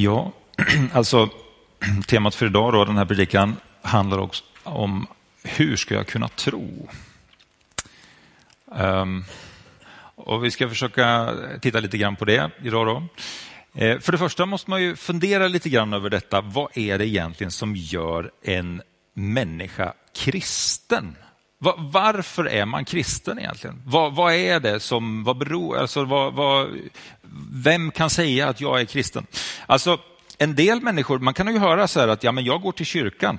Ja, alltså temat för idag, då, den här predikan, handlar också om hur ska jag kunna tro? Um, och Vi ska försöka titta lite grann på det idag. Då. Eh, för det första måste man ju fundera lite grann över detta. Vad är det egentligen som gör en människa kristen? Varför är man kristen egentligen? Vad, vad är det som, vad beror, alltså vad, vad, vem kan säga att jag är kristen? Alltså en del människor, man kan ju höra så här att ja, men jag går till kyrkan.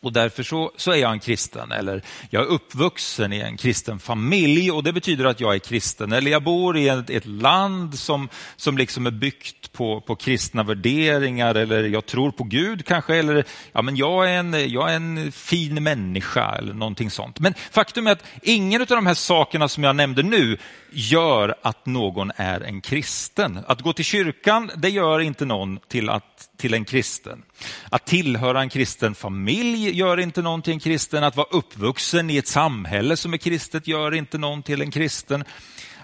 Och därför så, så, är jag en kristen, eller jag är uppvuxen i en kristen familj och det betyder att jag är kristen. Eller jag bor i ett, ett land som, som liksom är byggt på, på kristna värderingar, eller jag tror på Gud kanske, eller ja, men jag, är en, jag är en fin människa, eller någonting sånt. Men faktum är att ingen av de här sakerna som jag nämnde nu gör att någon är en kristen. Att gå till kyrkan, det gör inte någon till, att, till en kristen. Att tillhöra en kristen familj gör inte någon till en kristen. Att vara uppvuxen i ett samhälle som är kristet gör inte någon till en kristen.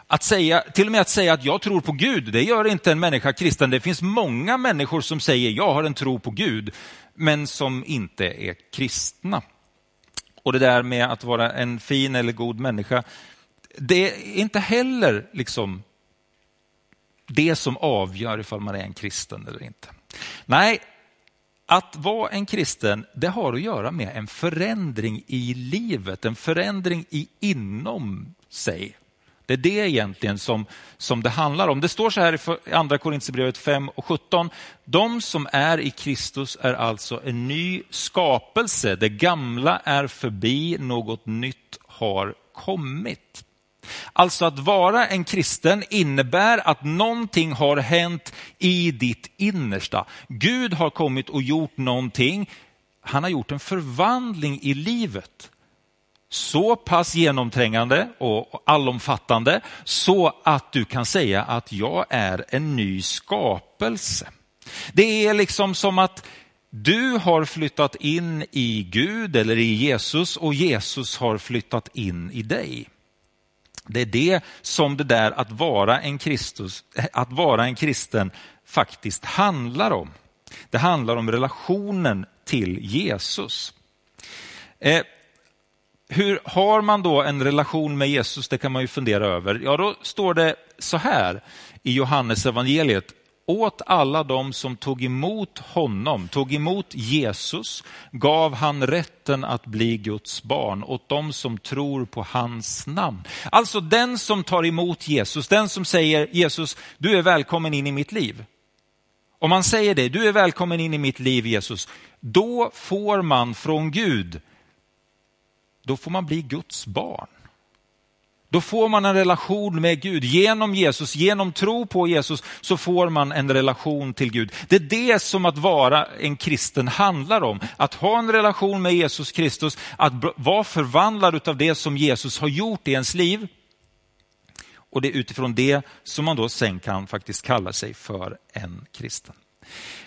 Att säga, till och med att säga att jag tror på Gud, det gör inte en människa kristen. Det finns många människor som säger jag har en tro på Gud, men som inte är kristna. Och det där med att vara en fin eller god människa, det är inte heller liksom det som avgör ifall man är en kristen eller inte. Nej, att vara en kristen, det har att göra med en förändring i livet, en förändring i inom sig. Det är det egentligen som, som det handlar om. Det står så här i andra Korintierbrevet 5 och 17. De som är i Kristus är alltså en ny skapelse. Det gamla är förbi, något nytt har kommit. Alltså att vara en kristen innebär att någonting har hänt i ditt innersta. Gud har kommit och gjort någonting. Han har gjort en förvandling i livet. Så pass genomträngande och allomfattande så att du kan säga att jag är en ny skapelse. Det är liksom som att du har flyttat in i Gud eller i Jesus och Jesus har flyttat in i dig. Det är det som det där att vara en, Kristus, eh, att vara en kristen faktiskt handlar om. Det handlar om relationen till Jesus. Eh, hur har man då en relation med Jesus? Det kan man ju fundera över. Ja, då står det så här i Johannes evangeliet åt alla dem som tog emot honom, tog emot Jesus, gav han rätten att bli Guds barn åt dem som tror på hans namn. Alltså den som tar emot Jesus, den som säger Jesus, du är välkommen in i mitt liv. Om man säger det, du är välkommen in i mitt liv Jesus, då får man från Gud, då får man bli Guds barn. Då får man en relation med Gud. Genom Jesus, genom tro på Jesus, så får man en relation till Gud. Det är det som att vara en kristen handlar om. Att ha en relation med Jesus Kristus, att vara förvandlad av det som Jesus har gjort i ens liv. Och det är utifrån det som man då sen kan faktiskt kalla sig för en kristen.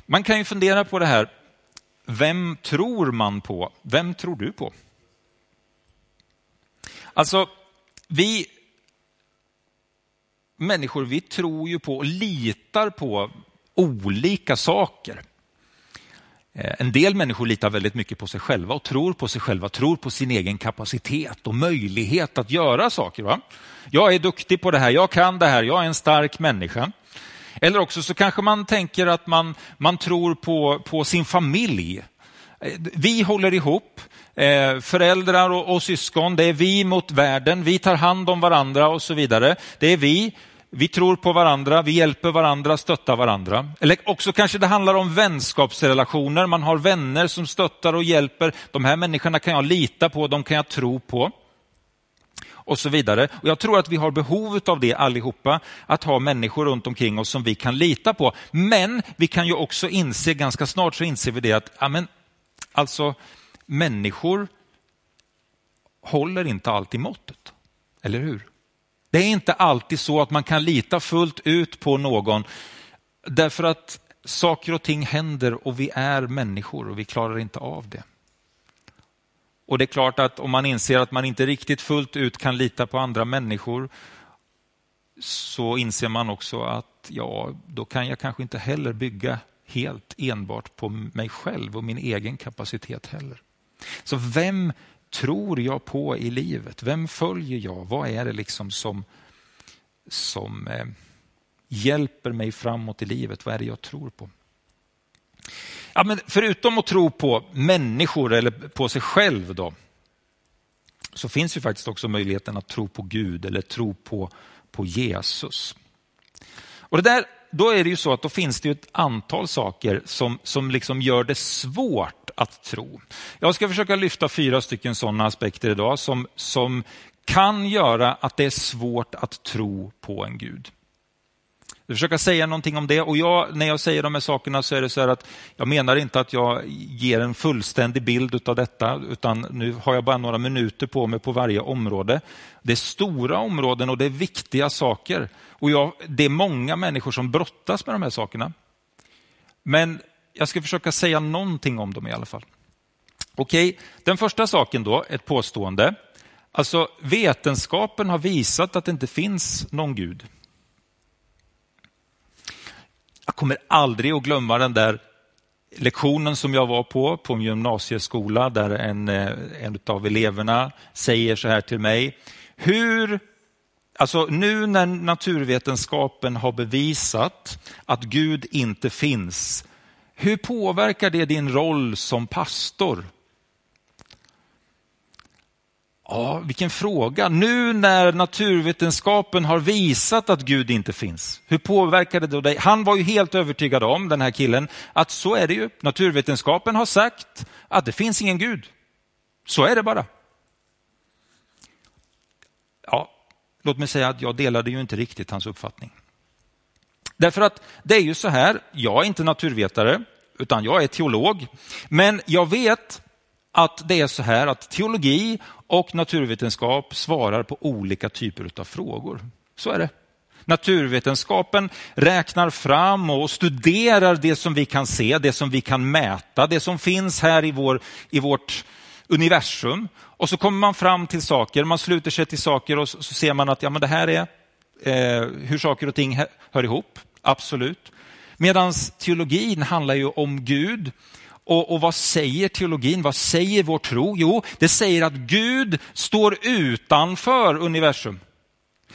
Man kan ju fundera på det här, vem tror man på? Vem tror du på? Alltså, vi människor, vi tror ju på och litar på olika saker. Eh, en del människor litar väldigt mycket på sig själva och tror på sig själva, tror på sin egen kapacitet och möjlighet att göra saker. Va? Jag är duktig på det här, jag kan det här, jag är en stark människa. Eller också så kanske man tänker att man, man tror på, på sin familj. Eh, vi håller ihop, eh, föräldrar och, och syskon, det är vi mot världen, vi tar hand om varandra och så vidare. Det är vi, vi tror på varandra, vi hjälper varandra, stöttar varandra. Eller också kanske det handlar om vänskapsrelationer, man har vänner som stöttar och hjälper. De här människorna kan jag lita på, de kan jag tro på. Och så vidare. Och jag tror att vi har behov av det allihopa, att ha människor runt omkring oss som vi kan lita på. Men vi kan ju också inse, ganska snart så inser vi det att, amen, alltså människor håller inte alltid måttet. Eller hur? Det är inte alltid så att man kan lita fullt ut på någon därför att saker och ting händer och vi är människor och vi klarar inte av det. Och det är klart att om man inser att man inte riktigt fullt ut kan lita på andra människor så inser man också att ja, då kan jag kanske inte heller bygga helt enbart på mig själv och min egen kapacitet heller. Så vem tror jag på i livet? Vem följer jag? Vad är det liksom som, som eh, hjälper mig framåt i livet? Vad är det jag tror på? Ja, men förutom att tro på människor eller på sig själv då, så finns ju faktiskt också möjligheten att tro på Gud eller tro på, på Jesus. Och det där, då är det ju så att då finns det ett antal saker som, som liksom gör det svårt att tro. Jag ska försöka lyfta fyra stycken sådana aspekter idag som, som kan göra att det är svårt att tro på en Gud. Jag försöker säga någonting om det och jag, när jag säger de här sakerna så är det så här att jag menar inte att jag ger en fullständig bild av detta utan nu har jag bara några minuter på mig på varje område. Det är stora områden och det är viktiga saker och jag, det är många människor som brottas med de här sakerna. Men jag ska försöka säga någonting om dem i alla fall. Okej, den första saken då, ett påstående. Alltså vetenskapen har visat att det inte finns någon Gud. Jag kommer aldrig att glömma den där lektionen som jag var på, på en gymnasieskola, där en, eh, en av eleverna säger så här till mig. Hur, alltså nu när naturvetenskapen har bevisat att Gud inte finns, hur påverkar det din roll som pastor? Ja, vilken fråga. Nu när naturvetenskapen har visat att Gud inte finns, hur påverkar det då dig? Han var ju helt övertygad om, den här killen, att så är det ju. Naturvetenskapen har sagt att det finns ingen Gud. Så är det bara. Ja, låt mig säga att jag delade ju inte riktigt hans uppfattning. Därför att det är ju så här, jag är inte naturvetare, utan jag är teolog. Men jag vet att det är så här att teologi och naturvetenskap svarar på olika typer av frågor. Så är det. Naturvetenskapen räknar fram och studerar det som vi kan se, det som vi kan mäta, det som finns här i, vår, i vårt universum. Och så kommer man fram till saker, man sluter sig till saker och så, ser man att ja, men det här är eh, hur saker och ting hör ihop. Absolut. Medan teologin handlar ju om Gud och, och, vad säger teologin? Vad säger vår tro? Jo, det säger att Gud står utanför universum.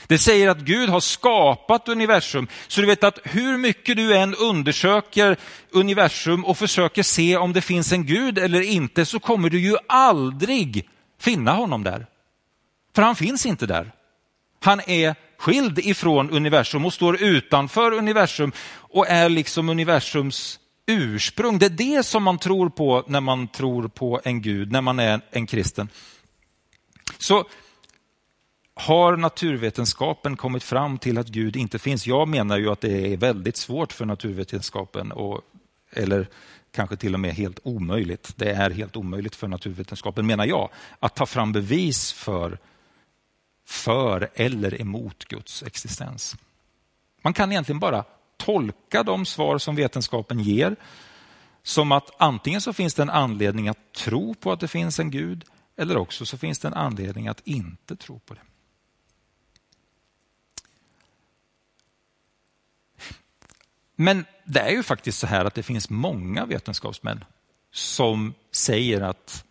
Det säger att Gud har skapat universum. Så du vet att hur mycket du än undersöker universum och försöker se om det finns en Gud eller inte så kommer du ju aldrig finna honom där. För han finns inte där. Han är skild ifrån universum och står utanför universum och är liksom universums ursprung. Det är det som man tror på när man tror på en Gud, när man är en kristen. Så har naturvetenskapen kommit fram till att Gud inte finns? Jag menar ju att det är väldigt svårt för naturvetenskapen, och, eller kanske till och med helt omöjligt. Det är helt omöjligt för naturvetenskapen, menar jag, att ta fram bevis för, för eller emot Guds existens. Man kan egentligen bara tolka de svar som vetenskapen ger som att antingen så finns det en anledning att tro på att det finns en Gud eller också så finns det en anledning att inte tro på det. Men det är ju faktiskt så här att det finns många vetenskapsmän som säger att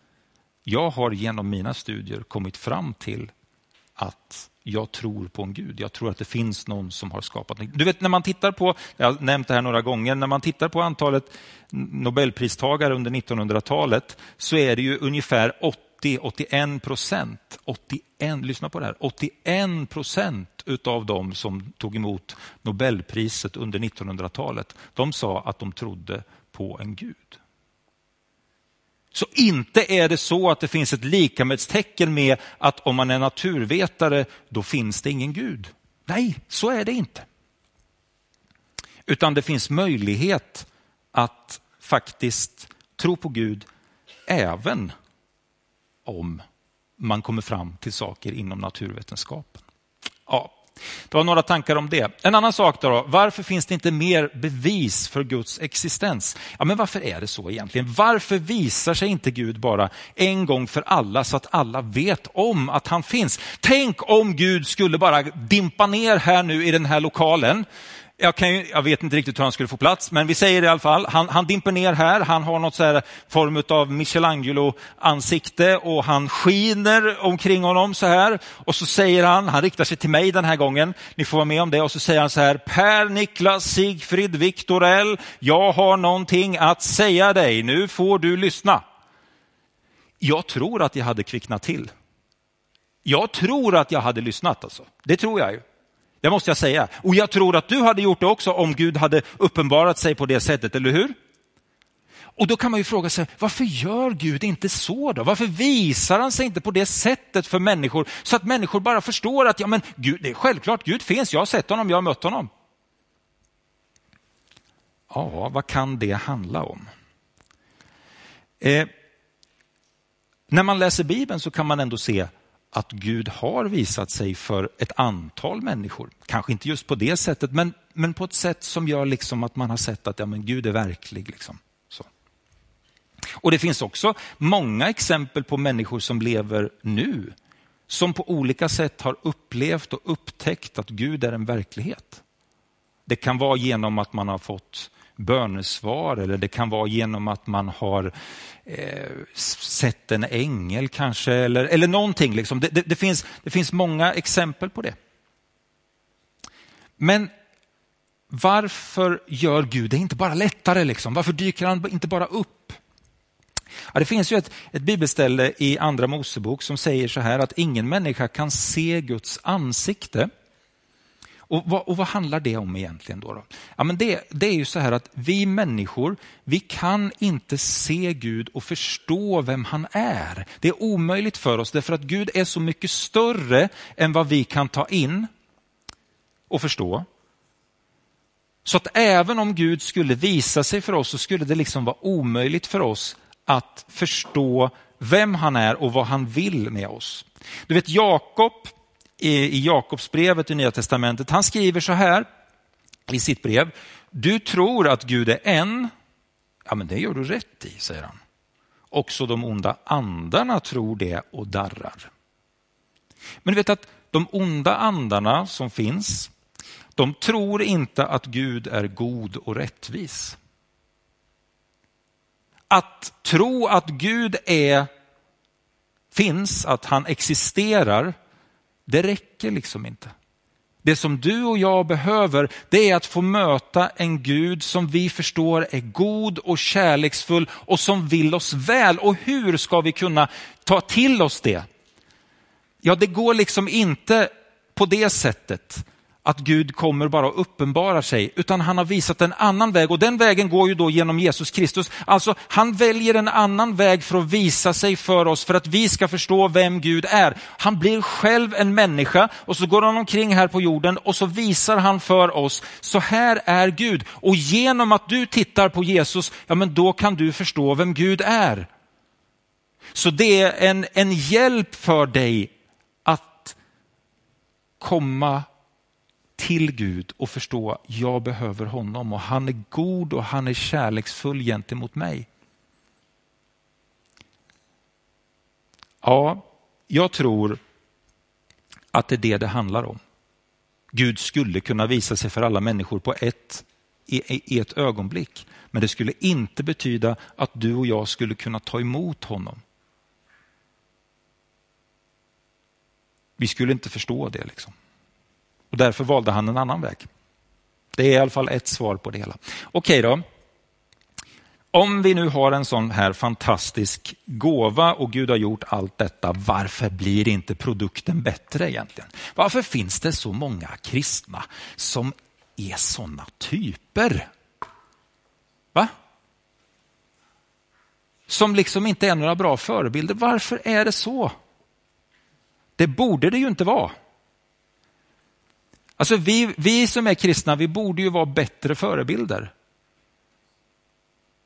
jag har genom mina studier kommit fram till att jag tror på en Gud. Jag tror att det finns någon som har skapat. Du vet när man tittar på, jag har nämnt det här några gånger, när man tittar på antalet nobelpristagare under 1900-talet så är det ju ungefär 80-81 procent, 81, lyssna på det här, 81 procent utav de som tog emot nobelpriset under 1900-talet, de sa att de trodde på en Gud. Så inte är det så att det finns ett likamedstecken med att om man är naturvetare, då finns det ingen Gud. Nej, så är det inte. Utan det finns möjlighet att faktiskt tro på Gud även om man kommer fram till saker inom naturvetenskapen. Ja, det var några tankar om det. En annan sak då, varför finns det inte mer bevis för Guds existens? Ja, men varför är det så egentligen? Varför visar sig inte Gud bara en gång för alla så att alla vet om att han finns? Tänk om Gud skulle bara dimpa ner här nu i den här lokalen jag, kan ju, jag vet inte riktigt hur han skulle få plats, men vi säger det i alla fall. Han, han dimper ner här, han har något så här form av Michelangelo-ansikte och han skiner omkring honom så här. Och så säger han, han riktar sig till mig den här gången, ni får vara med om det, och så säger han så här, Per Niklas Sigfrid Viktorell, L, jag har någonting att säga dig, nu får du lyssna. Jag tror att jag hade kvicknat till. Jag tror att jag hade lyssnat alltså. Det tror jag ju. Det måste jag säga. Och jag tror att du hade gjort det också om Gud hade uppenbarat sig på det sättet, eller hur? Och då kan man ju fråga sig, varför gör Gud inte så då? Varför visar han sig inte på det sättet för människor så att människor bara förstår att ja, men Gud, det är självklart, Gud finns, jag har sett honom, jag har mött honom. Ja, vad kan det handla om? Eh, när man läser Bibeln så kan man ändå se att Gud har visat sig för ett antal människor. Kanske inte just på det sättet, men, men på ett sätt som gör liksom att man har sett att ja, men Gud är verklig. Liksom. Så. Och Det finns också många exempel på människor som lever nu, som på olika sätt har upplevt och upptäckt att Gud är en verklighet. Det kan vara genom att man har fått bönesvar eller det kan vara genom att man har eh, sett en ängel kanske eller, eller någonting. Liksom. Det, det, det, finns, det finns många exempel på det. Men varför gör Gud det inte bara lättare? Liksom? Varför dyker han inte bara upp? Ja, det finns ju ett, ett bibelställe i Andra Mosebok som säger så här att ingen människa kan se Guds ansikte. Och vad, och vad, handlar det om egentligen? Då, då? Ja, men det, det, är ju så här att vi människor, vi kan inte se Gud och förstå vem han är. Det är omöjligt för oss därför att Gud är så mycket större än vad vi kan ta in och förstå. Så att även om Gud skulle visa sig för oss så skulle det liksom vara omöjligt för oss att förstå vem han är och vad han vill med oss. Du vet Jakob, i Jakobsbrevet i Nya Testamentet. Han skriver så här i sitt brev. Du tror att Gud är en. Ja, men det gör du rätt i, säger han. Också de onda andarna tror det och darrar. Men du vet att de onda andarna som finns, de tror inte att Gud är god och rättvis. Att tro att Gud är, finns, att han existerar, det räcker liksom inte. Det som du och jag behöver, det är att få möta en Gud som vi förstår är god och kärleksfull och som vill oss väl. Och hur ska vi kunna ta till oss det? Ja, det går liksom inte på det sättet att Gud kommer bara och uppenbarar sig, utan han har visat en annan väg och den vägen går ju då genom Jesus Kristus. Alltså han väljer en annan väg för att visa sig för oss, för att vi ska förstå vem Gud är. Han blir själv en människa och så går han omkring här på jorden och så visar han för oss, så här är Gud. Och genom att du tittar på Jesus, ja men då kan du förstå vem Gud är. Så det är en, en hjälp för dig att komma till Gud och förstå att jag behöver honom och han är god och han är kärleksfull gentemot mig. Ja, jag tror att det är det det handlar om. Gud skulle kunna visa sig för alla människor på ett, i ett ögonblick. Men det skulle inte betyda att du och jag skulle kunna ta emot honom. Vi skulle inte förstå det. liksom. Och därför valde han en annan väg. Det är i alla fall ett svar på det hela. Okej då. Om vi nu har en sån här fantastisk gåva och Gud har gjort allt detta, varför blir inte produkten bättre egentligen? Varför finns det så många kristna som är sådana typer? Va? Som liksom inte är några bra förebilder. Varför är det så? Det borde det ju inte vara. Alltså vi, vi som är kristna, vi borde ju vara bättre förebilder.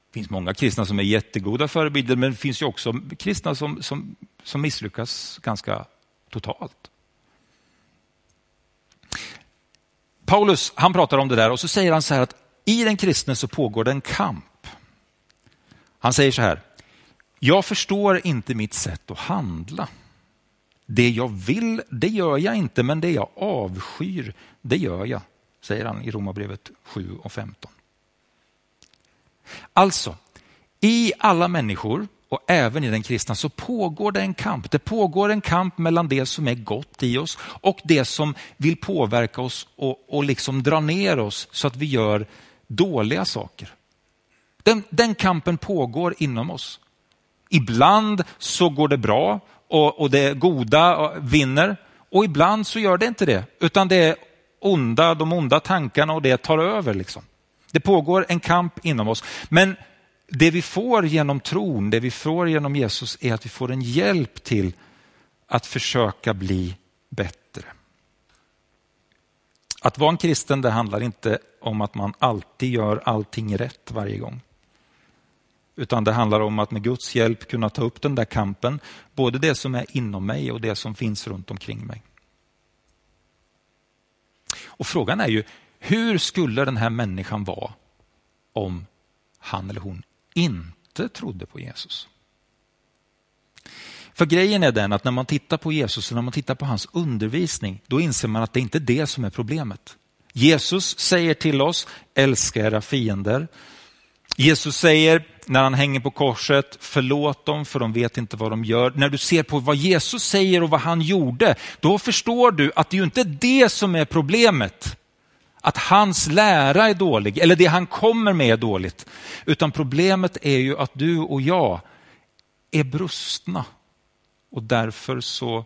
Det finns många kristna som är jättegoda förebilder, men det finns ju också kristna som, som, som misslyckas ganska totalt. Paulus han pratar om det där och så säger han så här att i den kristne så pågår det en kamp. Han säger så här, jag förstår inte mitt sätt att handla. Det jag vill, det gör jag inte, men det jag avskyr, det gör jag, säger han i Romarbrevet 7 och 15. Alltså, i alla människor och även i den kristna så pågår det en kamp. Det pågår en kamp mellan det som är gott i oss och det som vill påverka oss och, och liksom dra ner oss så att vi gör dåliga saker. Den, den kampen pågår inom oss. Ibland så går det bra och, och det goda vinner och ibland så gör det inte det, utan det är onda, de onda tankarna och det tar över. Liksom. Det pågår en kamp inom oss. Men det vi får genom tron, det vi får genom Jesus är att vi får en hjälp till att försöka bli bättre. Att vara en kristen det handlar inte om att man alltid gör allting rätt varje gång. Utan det handlar om att med Guds hjälp kunna ta upp den där kampen, både det som är inom mig och det som finns runt omkring mig. Och frågan är ju, hur skulle den här människan vara om han eller hon inte trodde på Jesus? För grejen är den att när man tittar på Jesus och när man tittar på hans undervisning, då inser man att det inte är det som är problemet. Jesus säger till oss, älska era fiender. Jesus säger när han hänger på korset, förlåt dem för de vet inte vad de gör. När du ser på vad Jesus säger och vad han gjorde, då förstår du att det är ju inte det som är problemet. Att hans lära är dålig eller det han kommer med är dåligt. Utan problemet är ju att du och jag är brustna. Och därför så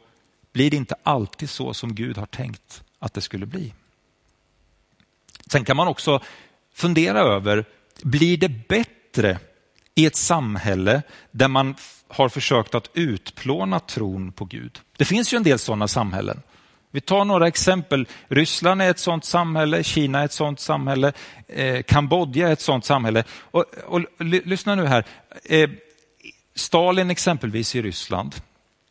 blir det inte alltid så som Gud har tänkt att det skulle bli. Sen kan man också fundera över, blir det bättre i ett samhälle där man har försökt att utplåna tron på Gud? Det finns ju en del sådana samhällen. Vi tar några exempel. Ryssland är ett sådant samhälle, Kina är ett sådant samhälle, eh, Kambodja är ett sådant samhälle. Och, och, lyssna nu här. Eh, Stalin exempelvis i Ryssland,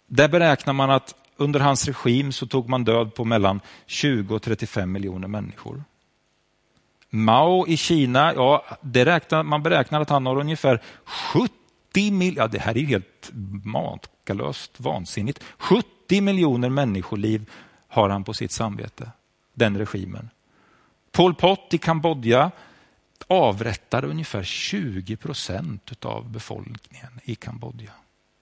där beräknar man att under hans regim så tog man död på mellan 20 och 35 miljoner människor. Mao i Kina, ja, det räknar, man beräknar att han har ungefär 70 miljoner, ja det här är ju helt makalöst vansinnigt, 70 miljoner människoliv har han på sitt samvete, den regimen. Pol Pot i Kambodja avrättade ungefär 20 procent av befolkningen i Kambodja.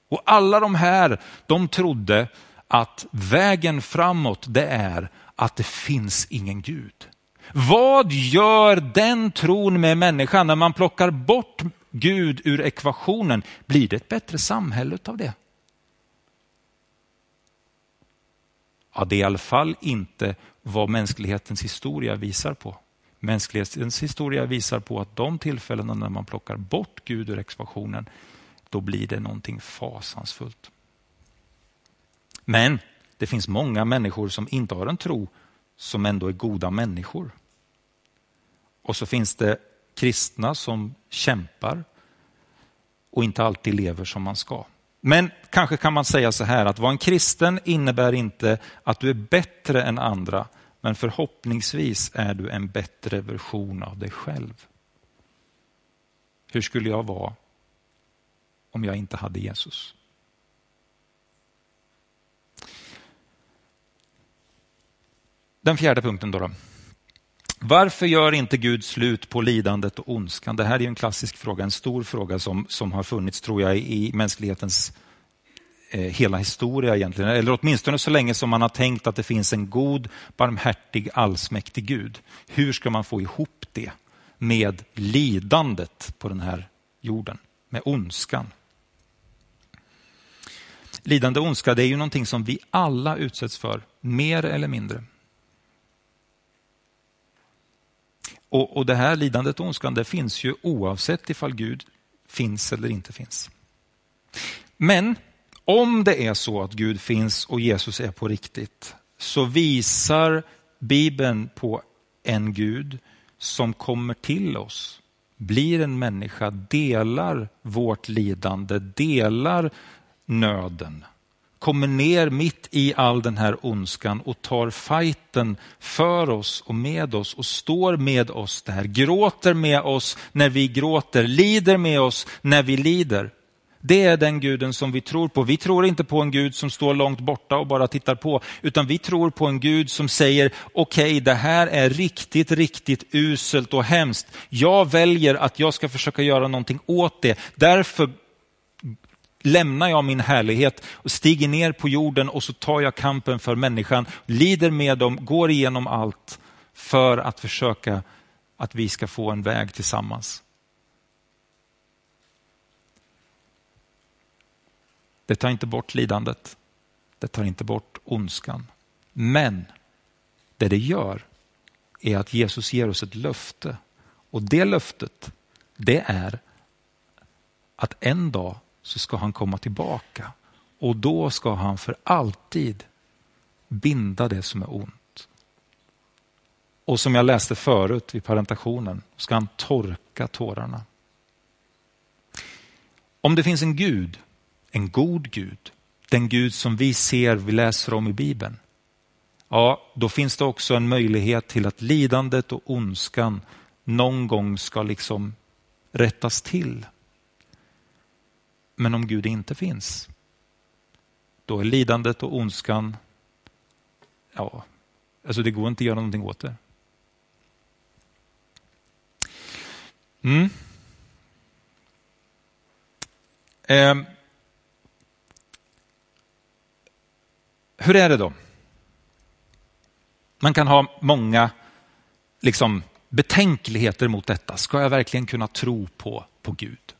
Och alla de här, de trodde att vägen framåt det är att det finns ingen Gud. Vad gör den tron med människan när man plockar bort Gud ur ekvationen? Blir det ett bättre samhälle av det? Ja, det är i alla fall inte vad mänsklighetens historia visar på. Mänsklighetens historia visar på att de tillfällena när man plockar bort Gud ur ekvationen, då blir det någonting fasansfullt. Men det finns många människor som inte har en tro som ändå är goda människor. Och så finns det kristna som kämpar och inte alltid lever som man ska. Men kanske kan man säga så här att vara en kristen innebär inte att du är bättre än andra, men förhoppningsvis är du en bättre version av dig själv. Hur skulle jag vara om jag inte hade Jesus? Den fjärde punkten då. då. Varför gör inte Gud slut på lidandet och ondskan? Det här är en klassisk fråga, en stor fråga som, som har funnits, tror jag, i mänsklighetens eh, hela historia egentligen. Eller åtminstone så länge som man har tänkt att det finns en god, barmhärtig, allsmäktig Gud. Hur ska man få ihop det med lidandet på den här jorden? Med ondskan. Lidande och ondska, det är ju någonting som vi alla utsätts för, mer eller mindre. Och, och det här lidandet och ondskan det finns ju oavsett ifall Gud finns eller inte finns. Men om det är så att Gud finns och Jesus är på riktigt så visar Bibeln på en Gud som kommer till oss, blir en människa, delar vårt lidande, delar nöden kommer ner mitt i all den här ondskan och tar fighten för oss och med oss och står med oss där, gråter med oss när vi gråter, lider med oss när vi lider. Det är den guden som vi tror på. Vi tror inte på en gud som står långt borta och bara tittar på, utan vi tror på en gud som säger, okej, okay, det här är riktigt, riktigt uselt och hemskt. Jag väljer att jag ska försöka göra någonting åt det. Därför lämnar jag min härlighet och stiger ner på jorden och så tar jag kampen för människan, lider med dem, går igenom allt för att försöka att vi ska få en väg tillsammans. Det tar inte bort lidandet. Det tar inte bort ondskan. Men det det gör är att Jesus ger oss ett löfte. Och det löftet, det är att en dag så ska han komma tillbaka och då ska han för alltid binda det som är ont. Och som jag läste förut vid parentationen ska han torka tårarna. Om det finns en Gud, en god Gud, den Gud som vi ser, vi läser om i Bibeln, ja, då finns det också en möjlighet till att lidandet och ondskan någon gång ska liksom rättas till. Men om Gud inte finns, då är lidandet och ondskan, ja, alltså det går inte att göra någonting åt det. Mm. Eh. Hur är det då? Man kan ha många liksom, betänkligheter mot detta. Ska jag verkligen kunna tro på, på Gud?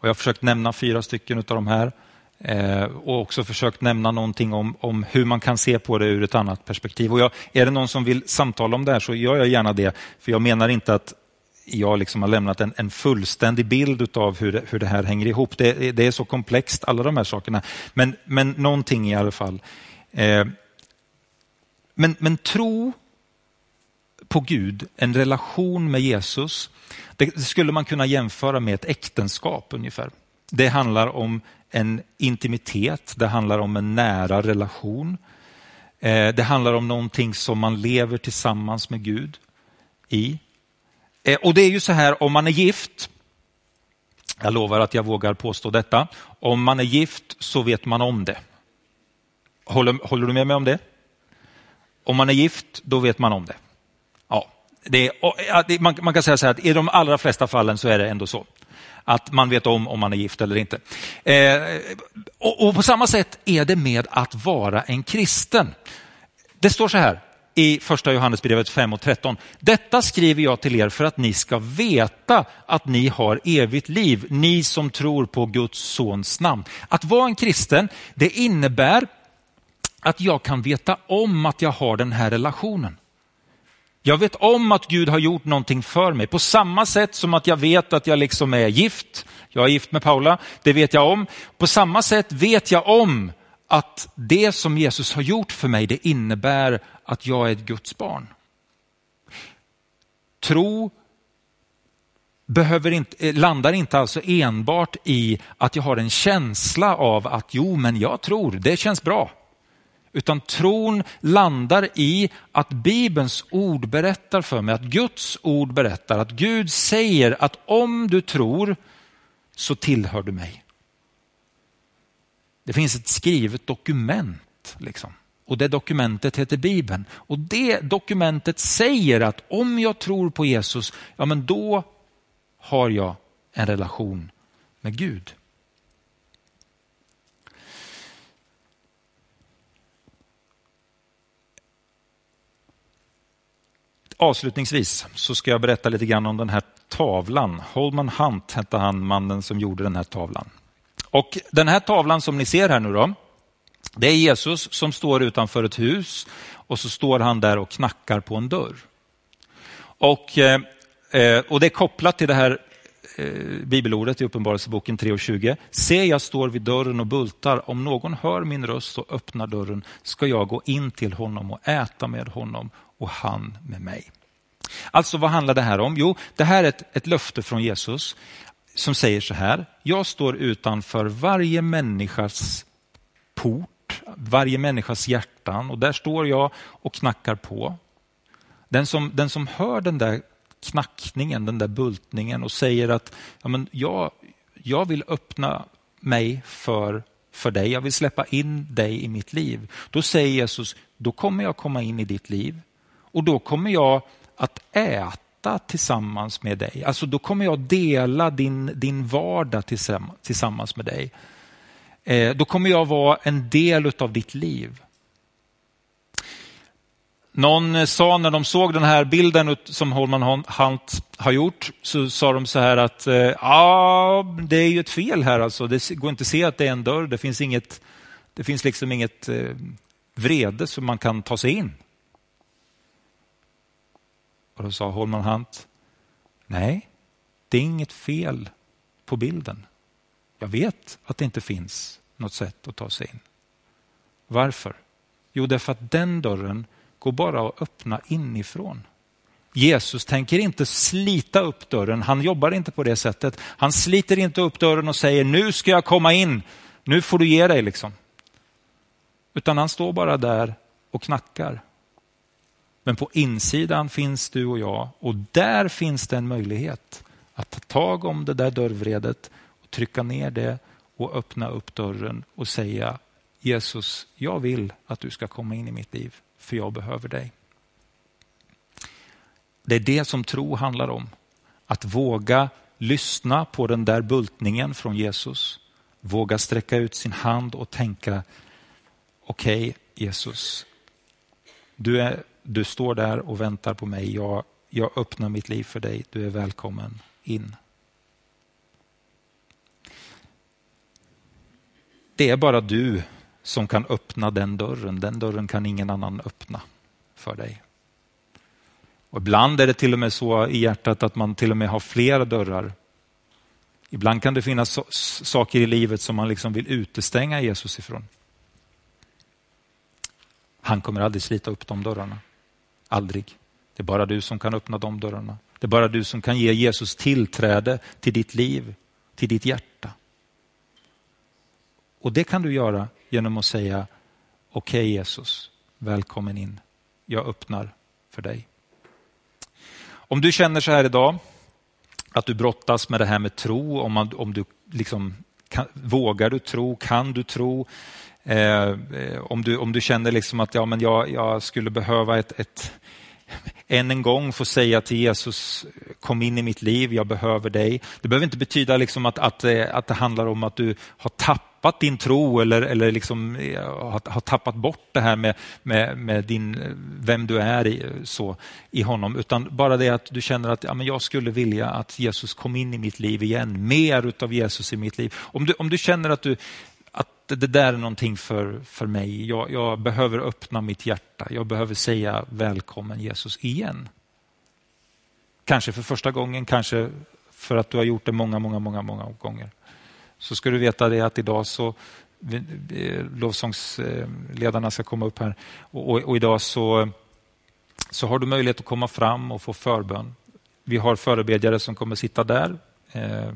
Och jag har försökt nämna fyra stycken av de här eh, och också försökt nämna någonting om, om hur man kan se på det ur ett annat perspektiv. Och jag, är det någon som vill samtala om det här så gör jag gärna det. För jag menar inte att jag liksom har lämnat en, en fullständig bild av hur, hur det här hänger ihop. Det, det, är så komplext, alla de här sakerna. Men, men någonting i alla fall. Eh, men, men tro på Gud, en relation med Jesus, det skulle man kunna jämföra med ett äktenskap ungefär. Det handlar om en intimitet, det handlar om en nära relation. Eh, det handlar om någonting som man lever tillsammans med Gud i. Eh, och det är ju så här om man är gift, jag lovar att jag vågar påstå detta, om man är gift så vet man om det. Håller, håller du med mig om det? Om man är gift, då vet man om det det, det, man, man, kan säga så här att i de allra flesta fallen så är det ändå så att man vet om om man är gift eller inte. Eh, och, och, på samma sätt är det med att vara en kristen. Det står så här i första Johannesbrevet 5 och 13. Detta skriver jag till er för att ni ska veta att ni har evigt liv, ni som tror på Guds sons namn. Att vara en kristen, det innebär att jag kan veta om att jag har den här relationen. Jag vet om att Gud har gjort någonting för mig. På samma sätt som att jag vet att jag liksom är gift. Jag är gift med Paula, det vet jag om. På samma sätt vet jag om att det som Jesus har gjort för mig, det innebär att jag är ett Guds barn. Tro behöver inte, eh, landar inte alltså enbart i att jag har en känsla av att jo, men jag tror, det känns bra. Utan tron landar i att Bibelns ord berättar för mig, att Guds ord berättar, att Gud säger att om du tror så tillhör du mig. Det finns ett skrivet dokument. Liksom. Och det dokumentet heter Bibeln. Och det dokumentet säger att om jag tror på Jesus, ja men då har jag en relation med Gud. Avslutningsvis så ska jag berätta lite grann om den här tavlan. Holman Hunt hette han, mannen som gjorde den här tavlan. Och Den här tavlan som ni ser här nu då, det är Jesus som står utanför ett hus och så står han där och knackar på en dörr. Och, eh, eh, och det är kopplat till det här eh, bibelordet i Uppenbarelseboken 3.20. Se, jag står vid dörren och bultar. Om någon hör min röst och öppnar dörren ska jag gå in till honom och äta med honom och han med mig. Alltså vad handlar det här om? Jo, det här är ett, ett löfte från Jesus som säger så här. Jag står utanför varje människas port, varje människas hjärtan och där står jag och knackar på. Den som, den som hör den där knackningen, den där bultningen och säger att ja, men jag, jag vill öppna mig för, för dig. Jag vill släppa in dig i mitt liv. Då säger Jesus, då kommer jag komma in i ditt liv och då kommer jag att äta tillsammans med dig. Alltså då kommer jag dela din, din vardag tillsammans med dig. Eh, då kommer jag vara en del av ditt liv. Någon eh, sa när de såg den här bilden som Holman Hunt har gjort, så sa de så här att eh, ja, det är ju ett fel här alltså. Det går inte att se att det är en dörr. Det finns inget, det finns liksom inget eh, vrede som man kan ta sig in. Och då sa Holman Hunt, nej, det är inget fel på bilden. Jag vet att det inte finns något sätt att ta sig in. Varför? Jo, därför att den dörren går bara att öppna inifrån. Jesus tänker inte slita upp dörren, han jobbar inte på det sättet. Han sliter inte upp dörren och säger nu ska jag komma in, nu får du ge dig. liksom. Utan han står bara där och knackar. Men på insidan finns du och jag och där finns det en möjlighet att ta tag om det där dörrvredet och trycka ner det och öppna upp dörren och säga Jesus, jag vill att du ska komma in i mitt liv för jag behöver dig. Det är det som tro handlar om. Att våga lyssna på den där bultningen från Jesus. Våga sträcka ut sin hand och tänka, okej okay, Jesus, du, är, du står där och väntar på mig. Jag, jag öppnar mitt liv för dig. Du är välkommen in. Det är bara du som kan öppna den dörren. Den dörren kan ingen annan öppna för dig. Och ibland är det till och med så i hjärtat att man till och med har flera dörrar. Ibland kan det finnas saker i livet som man liksom vill utestänga Jesus ifrån. Han kommer aldrig slita upp de dörrarna. Aldrig. Det är bara du som kan öppna de dörrarna. Det är bara du som kan ge Jesus tillträde till ditt liv, till ditt hjärta. Och det kan du göra genom att säga okej okay, Jesus, välkommen in. Jag öppnar för dig. Om du känner så här idag, att du brottas med det här med tro, om, man, om du liksom kan, vågar du tro, kan du tro? Eh, eh, om, du, om du känner liksom att ja, men jag, jag skulle behöva ett, ett, än en gång få säga till Jesus, kom in i mitt liv, jag behöver dig. Det behöver inte betyda liksom att, att, eh, att det handlar om att du har tappat din tro eller, eller liksom, eh, har, har tappat bort det här med, med, med, din, vem du är i, så, i honom. Utan bara det att du känner att ja, men jag skulle vilja att Jesus kom in i mitt liv igen. Mer av Jesus i mitt liv. Om du, om du känner att, du, det där är någonting för, för mig. Jag, jag behöver öppna mitt hjärta. Jag behöver säga välkommen Jesus igen. Kanske för första gången, kanske för att du har gjort det många, många, många, många gånger så ska du veta det att idag så lovsångsledarna ska komma upp här och, och, och, idag så, så har du möjlighet att komma fram och få förbön. Vi har förebedjare som kommer sitta där eh,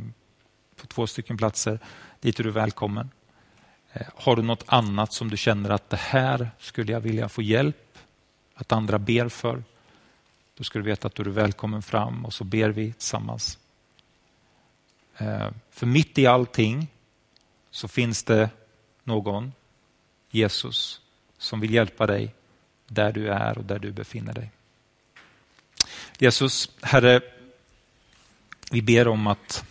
på två stycken platser. Dit är du välkommen. Eh, har du något annat som du känner att det här skulle jag vilja få hjälp, att andra ber för, då ska du veta att du är välkommen fram och så ber vi tillsammans. Eh, för mitt i allting så finns det någon, Jesus, som vill hjälpa dig där du är och där du befinner dig. Jesus, Herre, vi ber om att,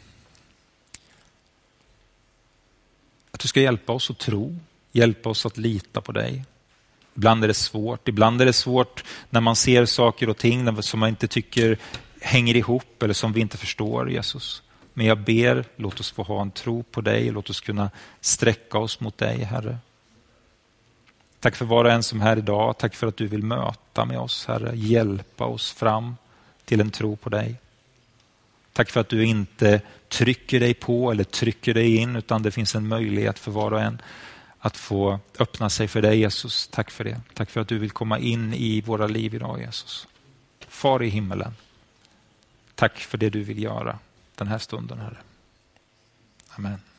att du ska hjälpa oss att tro, hjälpa oss att lita på dig. Ibland är det svårt. Ibland är det svårt när man ser saker och ting som man inte tycker hänger ihop eller som vi inte förstår, Jesus. Men jag ber, låt oss få ha en tro på dig, låt oss kunna sträcka oss mot dig, Herre. Tack för var och en som är här idag. Tack för att du vill möta med oss, Herre. Hjälpa oss fram till en tro på dig. Tack för att du inte trycker dig på eller trycker dig in, utan det finns en möjlighet för var och en att få öppna sig för dig, Jesus. Tack för det. Tack för att du vill komma in i våra liv idag, Jesus. Far i himmelen. Tack för det du vill göra den här stunden, Herre. Amen.